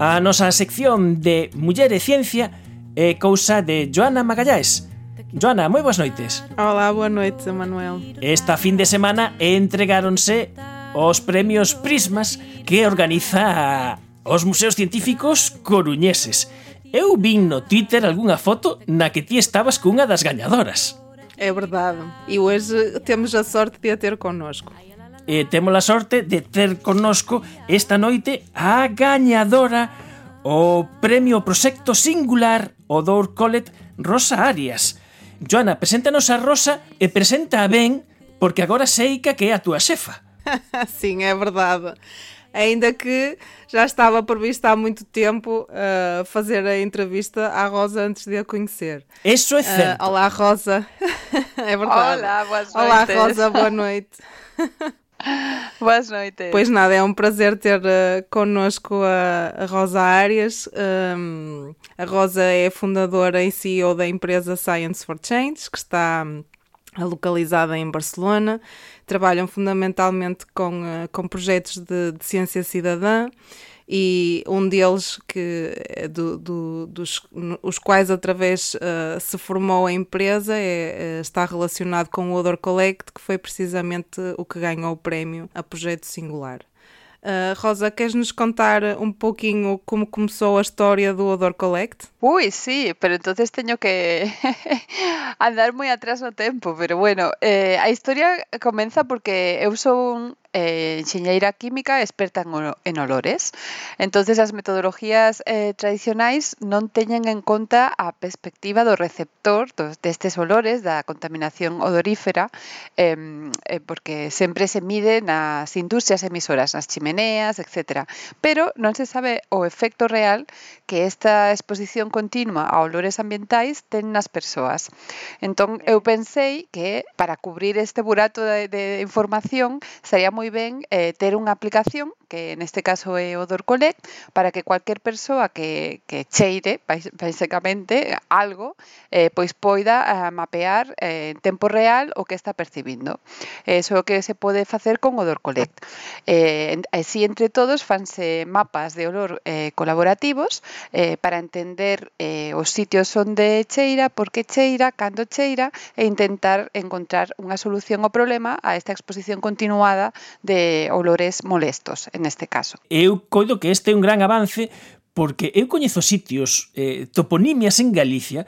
A nosa sección de Muller e Ciencia é cousa de Joana Magalláes. Joana, moi boas noites. Hola, boa noite, Manuel. Esta fin de semana entregáronse os premios Prismas que organiza os museos científicos coruñeses. Eu vin no Twitter algunha foto na que ti estabas cunha das gañadoras. É verdade. E hoxe temos a sorte de a ter connosco. E temos a sorte de ter connosco esta noite a gañadora o premio Proxecto Singular o Dor Collet Rosa Arias. Joana, preséntanos a Rosa e presenta a ben porque agora sei que é a túa xefa. Sim, é verdade. Ainda que já estava prevista há muito tempo uh, fazer a entrevista à Rosa antes de a conhecer. Eso é certo. Uh, olá, Rosa. é verdade. Olá, boas Olá, noites. Rosa, boa noite. Boas noites. Pois nada, é um prazer ter uh, connosco a, a Rosa Arias. Um, a Rosa é fundadora e CEO da empresa Science for Change, que está hum, localizada em Barcelona. Trabalham fundamentalmente com, uh, com projetos de, de ciência cidadã e um deles que é do, do, dos os quais através uh, se formou a empresa é, uh, está relacionado com o Odor Collect, que foi precisamente o que ganhou o prémio a projeto singular. Uh, Rosa, queres nos contar un pouquinho como começou a historia do Odor Collect? Uy, sí, pero entonces teño que andar moi atrás no tempo, pero bueno, eh, a historia comeza porque eu son eh, enxeñeira química experta en olores. Entonces as metodologías eh, tradicionais non teñen en conta a perspectiva do receptor dos, destes olores, da contaminación odorífera, eh, eh, porque sempre se mide nas industrias emisoras, nas chimeneas, etc. Pero non se sabe o efecto real que esta exposición continua a olores ambientais ten nas persoas. Entón, eu pensei que para cubrir este burato de, de información sería moi ben eh, ter unha aplicación que neste caso é o Dorcolec, para que cualquier persoa que, que cheire, basicamente, algo, eh, pois poida eh, mapear eh, en tempo real o que está percibindo. Eso é o que se pode facer con o Dorcolec. Eh, así, entre todos, fanse mapas de olor eh, colaborativos eh, para entender eh, os sitios onde cheira, por que cheira, cando cheira, e intentar encontrar unha solución ao problema a esta exposición continuada de olores molestos neste caso. Eu coido que este é un gran avance porque eu coñezo sitios, eh, toponimias en Galicia,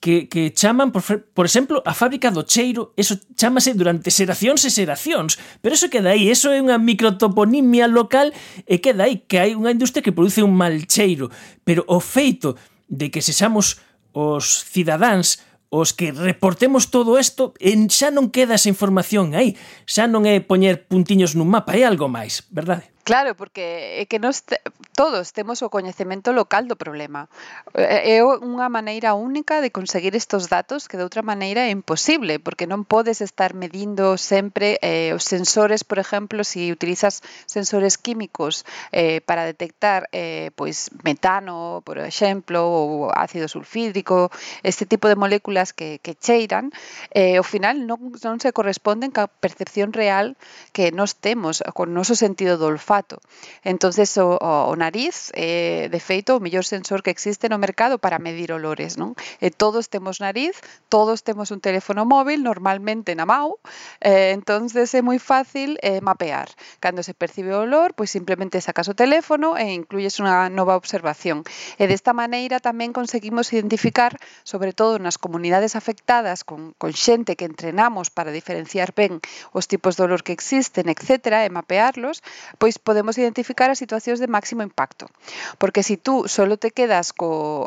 que, que chaman, por, por exemplo, a fábrica do cheiro, eso chamase durante xeracións e xeracións, pero eso queda aí, eso é unha microtoponimia local e queda aí que hai unha industria que produce un mal cheiro, pero o feito de que sexamos os cidadáns os que reportemos todo isto en xa non queda esa información aí, xa non é poñer puntiños nun mapa, é algo máis, verdade? Claro, porque é que nos te, todos temos o coñecemento local do problema. É unha maneira única de conseguir estos datos que de outra maneira é imposible, porque non podes estar medindo sempre eh, os sensores, por exemplo, se si utilizas sensores químicos eh, para detectar eh, pois metano, por exemplo, ou ácido sulfídrico, este tipo de moléculas que, que cheiran, eh, ao final non, non se corresponden ca percepción real que nos temos con noso sentido do olfato olfato. Entonces o, o, o nariz, eh, de feito, o mellor sensor que existe no mercado para medir olores, non? E todos temos nariz, todos temos un teléfono móvil, normalmente na mau, eh, entonces é moi fácil eh, mapear. Cando se percibe o olor, pois simplemente sacas o teléfono e incluyes unha nova observación. E desta maneira tamén conseguimos identificar, sobre todo nas comunidades afectadas con, con xente que entrenamos para diferenciar ben os tipos de olor que existen, etc., e mapearlos, pois podemos identificar as situacións de máximo impacto. Porque si tú solo te quedas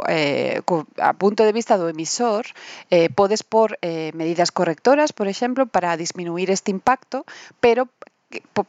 eh, a punto de vista do emisor, eh, podes por eh, medidas correctoras, por exemplo, para disminuir este impacto, pero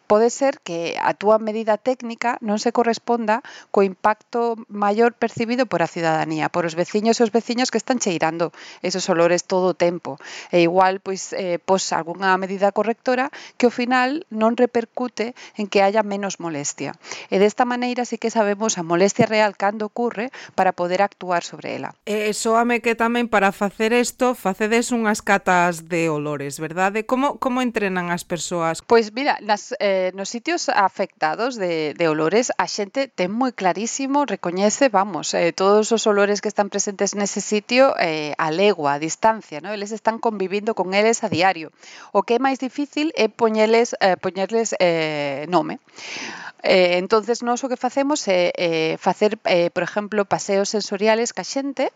pode ser que a túa medida técnica non se corresponda co impacto maior percibido por a ciudadanía, por os veciños e os veciños que están cheirando esos olores todo o tempo. E igual, pois, eh, pos algunha medida correctora que ao final non repercute en que haya menos molestia. E desta maneira sí que sabemos a molestia real cando ocurre para poder actuar sobre ela. E soame que tamén para facer isto facedes unhas catas de olores, verdade? Como como entrenan as persoas? Pois mira, nas, eh, nos sitios afectados de, de olores a xente ten moi clarísimo, recoñece, vamos, eh, todos os olores que están presentes nese sitio eh, a legua, a distancia, ¿no? eles están convivindo con eles a diario. O que é máis difícil é poñeles, eh, poñerles eh, nome. Eh, entonces nós o que facemos é eh, facer, eh, por exemplo, paseos sensoriales ca xente,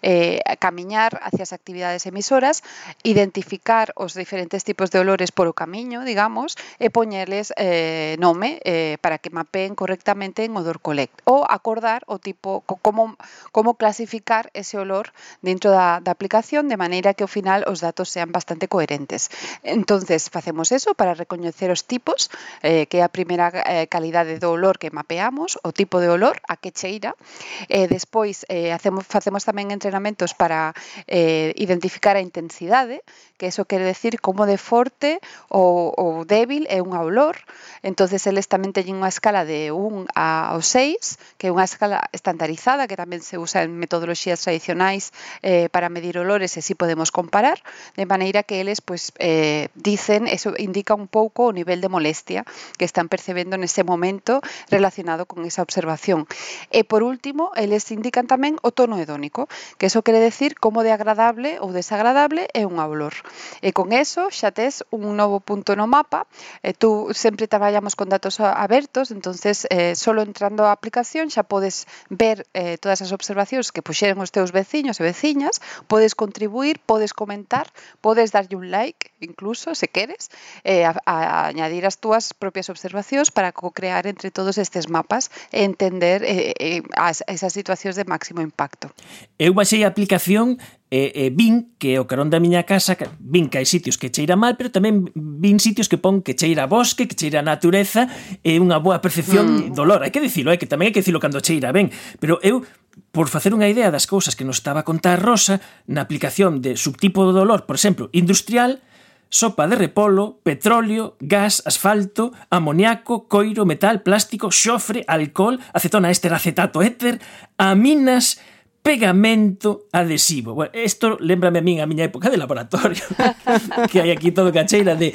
eh, camiñar hacia as actividades emisoras, identificar os diferentes tipos de olores por o camiño, digamos, e poñer poñerles eh, nome eh, para que mapeen correctamente en Odor Collect ou acordar o tipo como como clasificar ese olor dentro da, da aplicación de maneira que ao final os datos sean bastante coherentes. Entonces, facemos eso para recoñecer os tipos, eh, que é a primeira eh, calidade do olor que mapeamos, o tipo de olor, a que cheira. Eh, despois, eh, hacemos, facemos tamén entrenamentos para eh, identificar a intensidade, que eso quere decir como de forte ou, ou débil é un unha olor, entonces eles tamén teñen unha escala de 1 ao 6, que é unha escala estandarizada que tamén se usa en metodoloxías tradicionais eh, para medir olores e si podemos comparar, de maneira que eles pois, eh, dicen, eso indica un pouco o nivel de molestia que están percebendo nese momento relacionado con esa observación. E por último, eles indican tamén o tono hedónico, que eso quere decir como de agradable ou desagradable é un olor. E con eso xa tes un novo punto no mapa, e tú sempre traballamos con datos abertos, entonces eh, solo entrando á aplicación xa podes ver eh, todas as observacións que puxeron os teus veciños e veciñas, podes contribuir, podes comentar, podes darlle un like, incluso, se queres, eh, a, a añadir as túas propias observacións para co-crear entre todos estes mapas e entender eh, eh, as, esas situacións de máximo impacto. Eu baixei a aplicación e, e vin que o carón da miña casa vin que hai sitios que cheira mal, pero tamén vin sitios que pon que cheira bosque, que cheira natureza e unha boa percepción mm. do olor. Hai que dicilo, hai que tamén hai que dicilo cando cheira ben, pero eu por facer unha idea das cousas que nos estaba a contar Rosa na aplicación de subtipo do dolor por exemplo, industrial, sopa de repolo, petróleo, gas, asfalto, amoniaco, coiro, metal, plástico, xofre, alcohol, acetona éster, acetato éter, aminas, pegamento adhesivo. Bueno, isto lembrame a min a miña época de laboratorio, que hai aquí todo cacheira de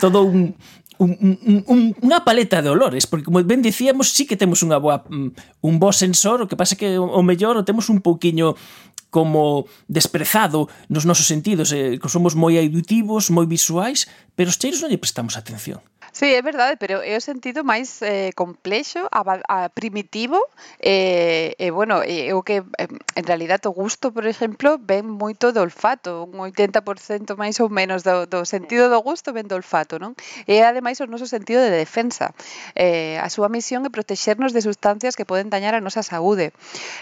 todo un, un, un, un, unha paleta de olores, porque como ben dicíamos, sí que temos unha boa mm, un bo sensor, o que pasa que o mellor o temos un pouquiño como desprezado nos nosos sentidos, eh, que somos moi auditivos, moi visuais, pero os cheiros non lle prestamos atención. Sí, é verdade, pero é o sentido máis eh, complexo, a, a primitivo, e, eh, eh, bueno, é o que, eh, en realidad, o gusto, por exemplo, ven moito do olfato, un 80% máis ou menos do, do sentido do gusto ven do olfato, non? E, ademais, o noso sentido de defensa. Eh, a súa misión é protexernos de sustancias que poden dañar a nosa saúde.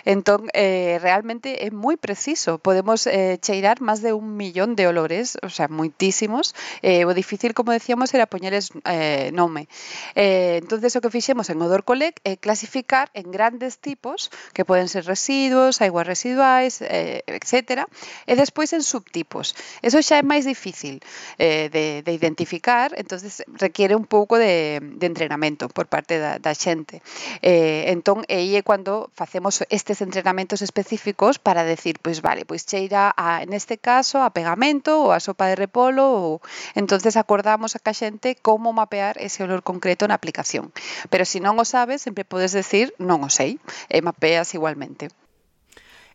Entón, eh, realmente é moi preciso. Podemos eh, cheirar máis de un millón de olores, o sea, moitísimos. Eh, o difícil, como decíamos, era poñeres eh, eh, nome. Eh, entonces o que fixemos en Odor Collect é eh, clasificar en grandes tipos que poden ser residuos, aguas residuais, eh, etc. E despois en subtipos. Eso xa é máis difícil eh, de, de identificar, entonces requiere un pouco de, de entrenamento por parte da, da xente. Eh, entón, aí é cando facemos estes entrenamentos específicos para decir, pois vale, pois cheira a, neste caso a pegamento ou a sopa de repolo ou entonces acordamos a ca xente como mapear ese olor concreto na aplicación. Pero se non o sabes, sempre podes decir non o sei e mapeas igualmente.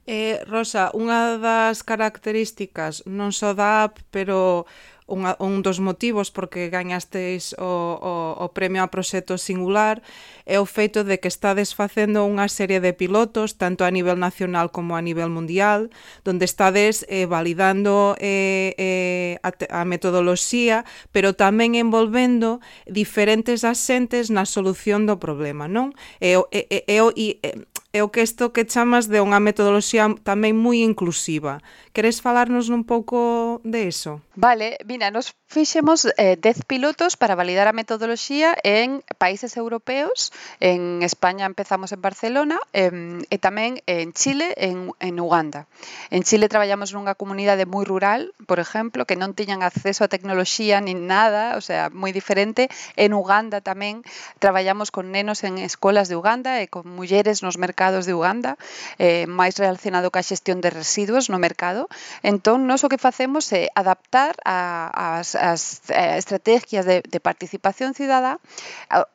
Eh, Rosa, unha das características non só da app, pero unha, un dos motivos porque gañasteis o, o, o premio a proxecto singular é o feito de que estades facendo unha serie de pilotos tanto a nivel nacional como a nivel mundial donde estades eh, validando eh, eh, a, a metodoloxía pero tamén envolvendo diferentes asentes na solución do problema non? E, e, e, e, e é o que isto que chamas de unha metodoloxía tamén moi inclusiva. Queres falarnos un pouco de iso? Vale, mira, nos fixemos eh, 10 pilotos para validar a metodoloxía en países europeos. En España empezamos en Barcelona eh, e tamén en Chile, en, en Uganda. En Chile traballamos nunha comunidade moi rural, por exemplo, que non tiñan acceso a tecnoloxía nin nada, o sea, moi diferente. En Uganda tamén traballamos con nenos en escolas de Uganda e con mulleres nos mercados mercados de Uganda, eh, máis relacionado ca xestión de residuos no mercado. Entón, nós o que facemos é adaptar a, as, as eh, estrategias de, de participación cidadá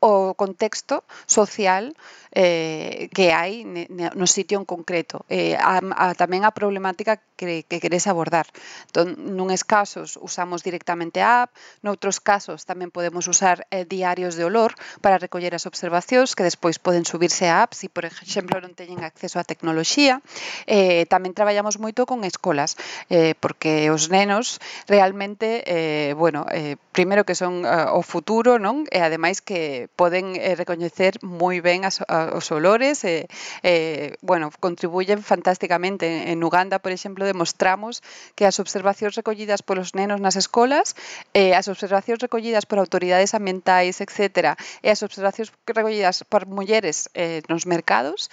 ao contexto social eh, que hai no sitio en concreto, eh, a, a, tamén a problemática que, que queres abordar. Entón, nunes casos usamos directamente a app, noutros casos tamén podemos usar eh, diarios de olor para recoller as observacións que despois poden subirse a apps e, por exemplo, non teñen acceso á tecnoloxía. Eh, tamén traballamos moito con escolas, eh, porque os nenos realmente, eh, bueno, eh, primeiro que son uh, o futuro, non? E ademais que poden eh, recoñecer moi ben as, os olores, e, eh, bueno, contribuyen fantásticamente. En Uganda, por exemplo, demostramos que as observacións recollidas polos nenos nas escolas, eh, as observacións recollidas por autoridades ambientais, etc., e as observacións recollidas por mulleres eh, nos mercados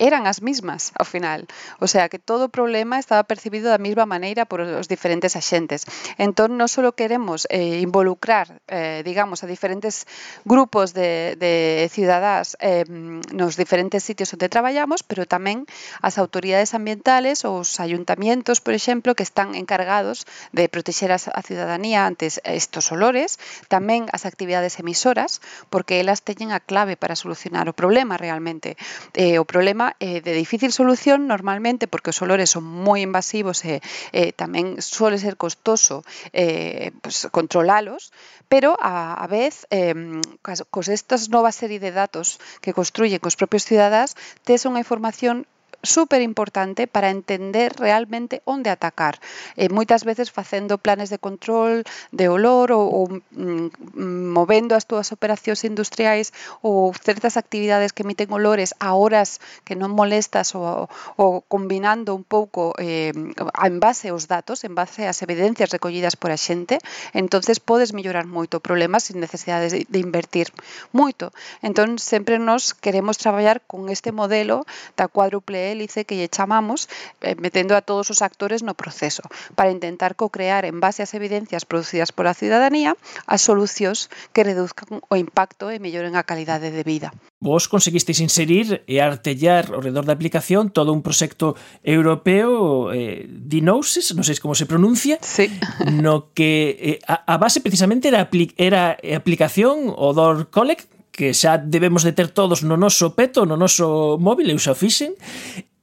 eran as mismas ao final. O sea, que todo o problema estaba percibido da mesma maneira por os diferentes axentes. Entón, non só queremos eh, involucrar, eh, digamos, a diferentes grupos de, de cidadás eh, nos diferentes sitios onde traballamos, pero tamén as autoridades ambientales ou os ayuntamientos, por exemplo, que están encargados de protexer a, a ciudadanía ante estos olores, tamén as actividades emisoras, porque elas teñen a clave para solucionar o problema realmente. Eh, o problema eh, de difícil solución normalmente porque os olores son moi invasivos e eh, tamén suele ser costoso eh, pues, controlalos, pero a, a vez eh, cos estas novas serie de datos que construyen cos propios cidadáns tes unha información súper importante para entender realmente onde atacar. Eh, moitas veces facendo planes de control de olor ou, ou mm, movendo as túas operacións industriais ou certas actividades que emiten olores a horas que non molestas ou, ou combinando un pouco eh, en base aos datos, en base ás evidencias recollidas por a xente, entonces podes mellorar moito o problema sin necesidade de, de invertir moito. Entón, sempre nos queremos traballar con este modelo da cuádruple hélice que lle chamamos, eh, metendo a todos os actores no proceso, para intentar co-crear en base ás evidencias producidas pola ciudadanía as solucións que reduzcan o impacto e melloren a calidade de vida. Vos conseguisteis inserir e artellar ao redor da aplicación todo un proxecto europeo eh, Dinosis, non sei como se pronuncia, sí. no que eh, a, a base precisamente era, apli era aplicación Odor Collect que xa debemos de ter todos no noso peto, no noso móvil, eu xa fixen,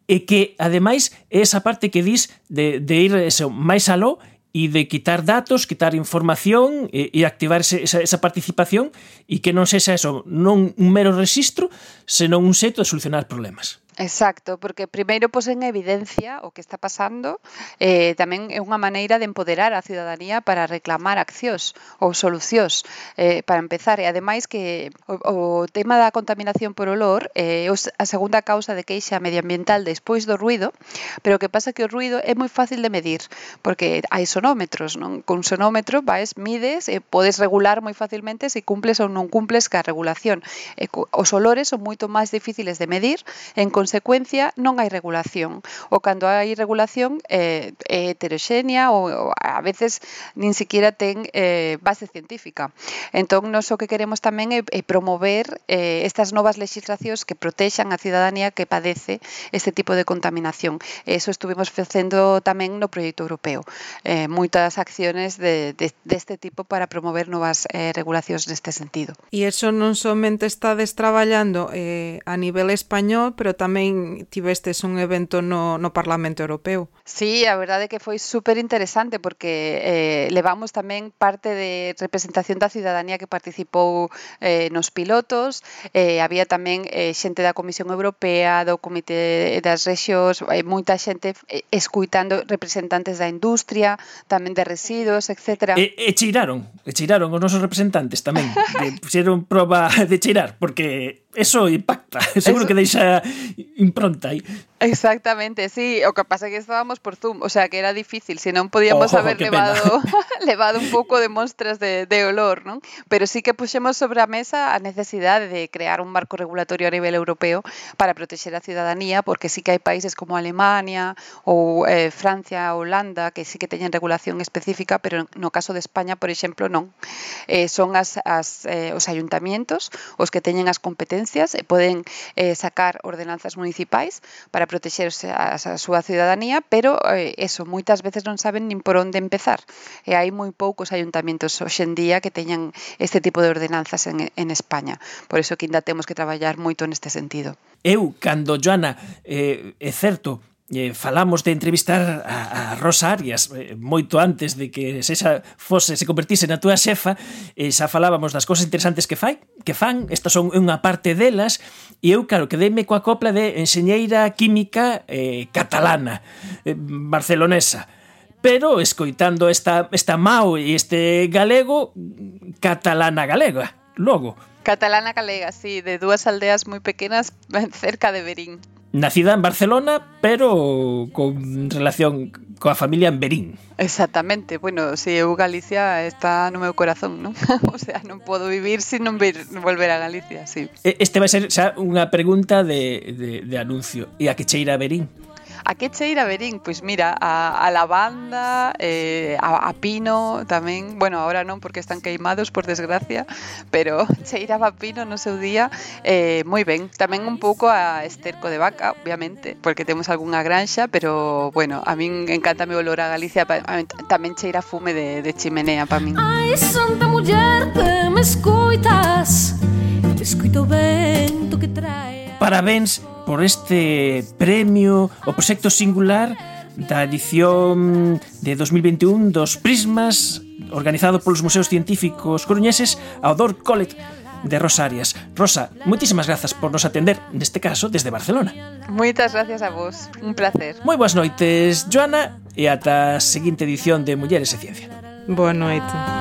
e que, ademais, é esa parte que dis de, de ir eso, máis aló e de quitar datos, quitar información e, e activar ese, esa, esa participación e que non sexa eso, non un mero registro, senón un xeito de solucionar problemas. Exacto, porque primeiro pos en evidencia o que está pasando, eh, tamén é unha maneira de empoderar a ciudadanía para reclamar accións ou solucións eh, para empezar. E ademais que o, o tema da contaminación por olor é eh, a segunda causa de queixa medioambiental despois do ruido, pero o que pasa que o ruido é moi fácil de medir, porque hai sonómetros, non? Con sonómetro vais, mides, e podes regular moi facilmente se cumples ou non cumples ca regulación. E, os olores son moito máis difíciles de medir en consecuencia, non hai regulación. O cando hai regulación eh, é heteroxénea ou, ou a veces nin siquiera ten eh, base científica. Entón, nos o que queremos tamén é, é promover eh, estas novas legislacións que protexan a cidadanía que padece este tipo de contaminación. Eso estuvimos facendo tamén no proxecto europeo. Eh, moitas acciones de, de, deste de tipo para promover novas eh, regulacións neste sentido. E eso non somente estades traballando eh, a nivel español, pero tamén tamén tivestes un evento no, no Parlamento Europeo. Sí, a verdade é que foi super interesante porque eh, levamos tamén parte de representación da ciudadanía que participou eh, nos pilotos, eh, había tamén eh, xente da Comisión Europea, do Comité das Rexios, eh, moita xente eh, escuitando representantes da industria, tamén de residuos, etc. E, e chiraron, e chiraron os nosos representantes tamén, que puxeron proba de chirar, porque eso impacta, seguro eso... que deixa impronta aí. Exactamente, sí, o que pasa é que estábamos por Zoom, o sea que era difícil, si non podíamos oh, haber levado, levado un pouco de mostras de, de olor, non? Pero sí que puxemos sobre a mesa a necesidade de crear un marco regulatorio a nivel europeo para protexer a ciudadanía, porque sí que hai países como Alemania ou eh, Francia, Holanda, que sí que teñen regulación específica, pero no caso de España, por exemplo, non. Eh, son as, as, eh, os ayuntamientos os que teñen as competencias e poden eh, sacar ordenanzas municipais para protexerse a, a súa ciudadanía, pero eh, eso, moitas veces non saben nin por onde empezar. E hai moi poucos ayuntamientos hoxendía que teñan este tipo de ordenanzas en, en España. Por iso que ainda temos que traballar moito neste sentido. Eu, cando, Joana, eh, é certo, eh, falamos de entrevistar a, a Rosa Arias eh, moito antes de que esa fose se convertise na túa xefa, eh, xa falábamos das cousas interesantes que fai, que fan, estas son unha parte delas, e eu claro, quedeime coa copla de enxeñeira química eh, catalana, eh, barcelonesa pero escoitando esta, esta mau e este galego catalana galega, logo. Catalana galega, sí, de dúas aldeas moi pequenas cerca de Berín nacida en Barcelona, pero con relación coa familia en Berín. Exactamente, bueno, se si eu Galicia está no meu corazón, non? o sea, non podo vivir sin non vir, volver a Galicia, sí. Este vai ser xa unha pregunta de, de, de anuncio. E a que cheira Berín? A que cheira Berín? Pois mira, a, a lavanda, eh, a, a pino tamén, bueno, ahora non porque están queimados, por desgracia, pero cheiraba pino no seu día eh, moi ben. Tamén un pouco a esterco de vaca, obviamente, porque temos algunha granxa, pero bueno, a min encantame o olor a Galicia, tamén cheira fume de, de chimenea para min. Ai, santa muller que me escoitas, escoito o vento que trae Parabéns por este premio o proxecto singular da edición de 2021 dos Prismas organizado polos Museos Científicos Coruñeses ao Dor Collet de Rosarias. Rosa, moitísimas grazas por nos atender, neste caso, desde Barcelona. Moitas gracias a vos, un placer. Moi boas noites, Joana, e ata a seguinte edición de Mulleres e Ciencia. Boa noite.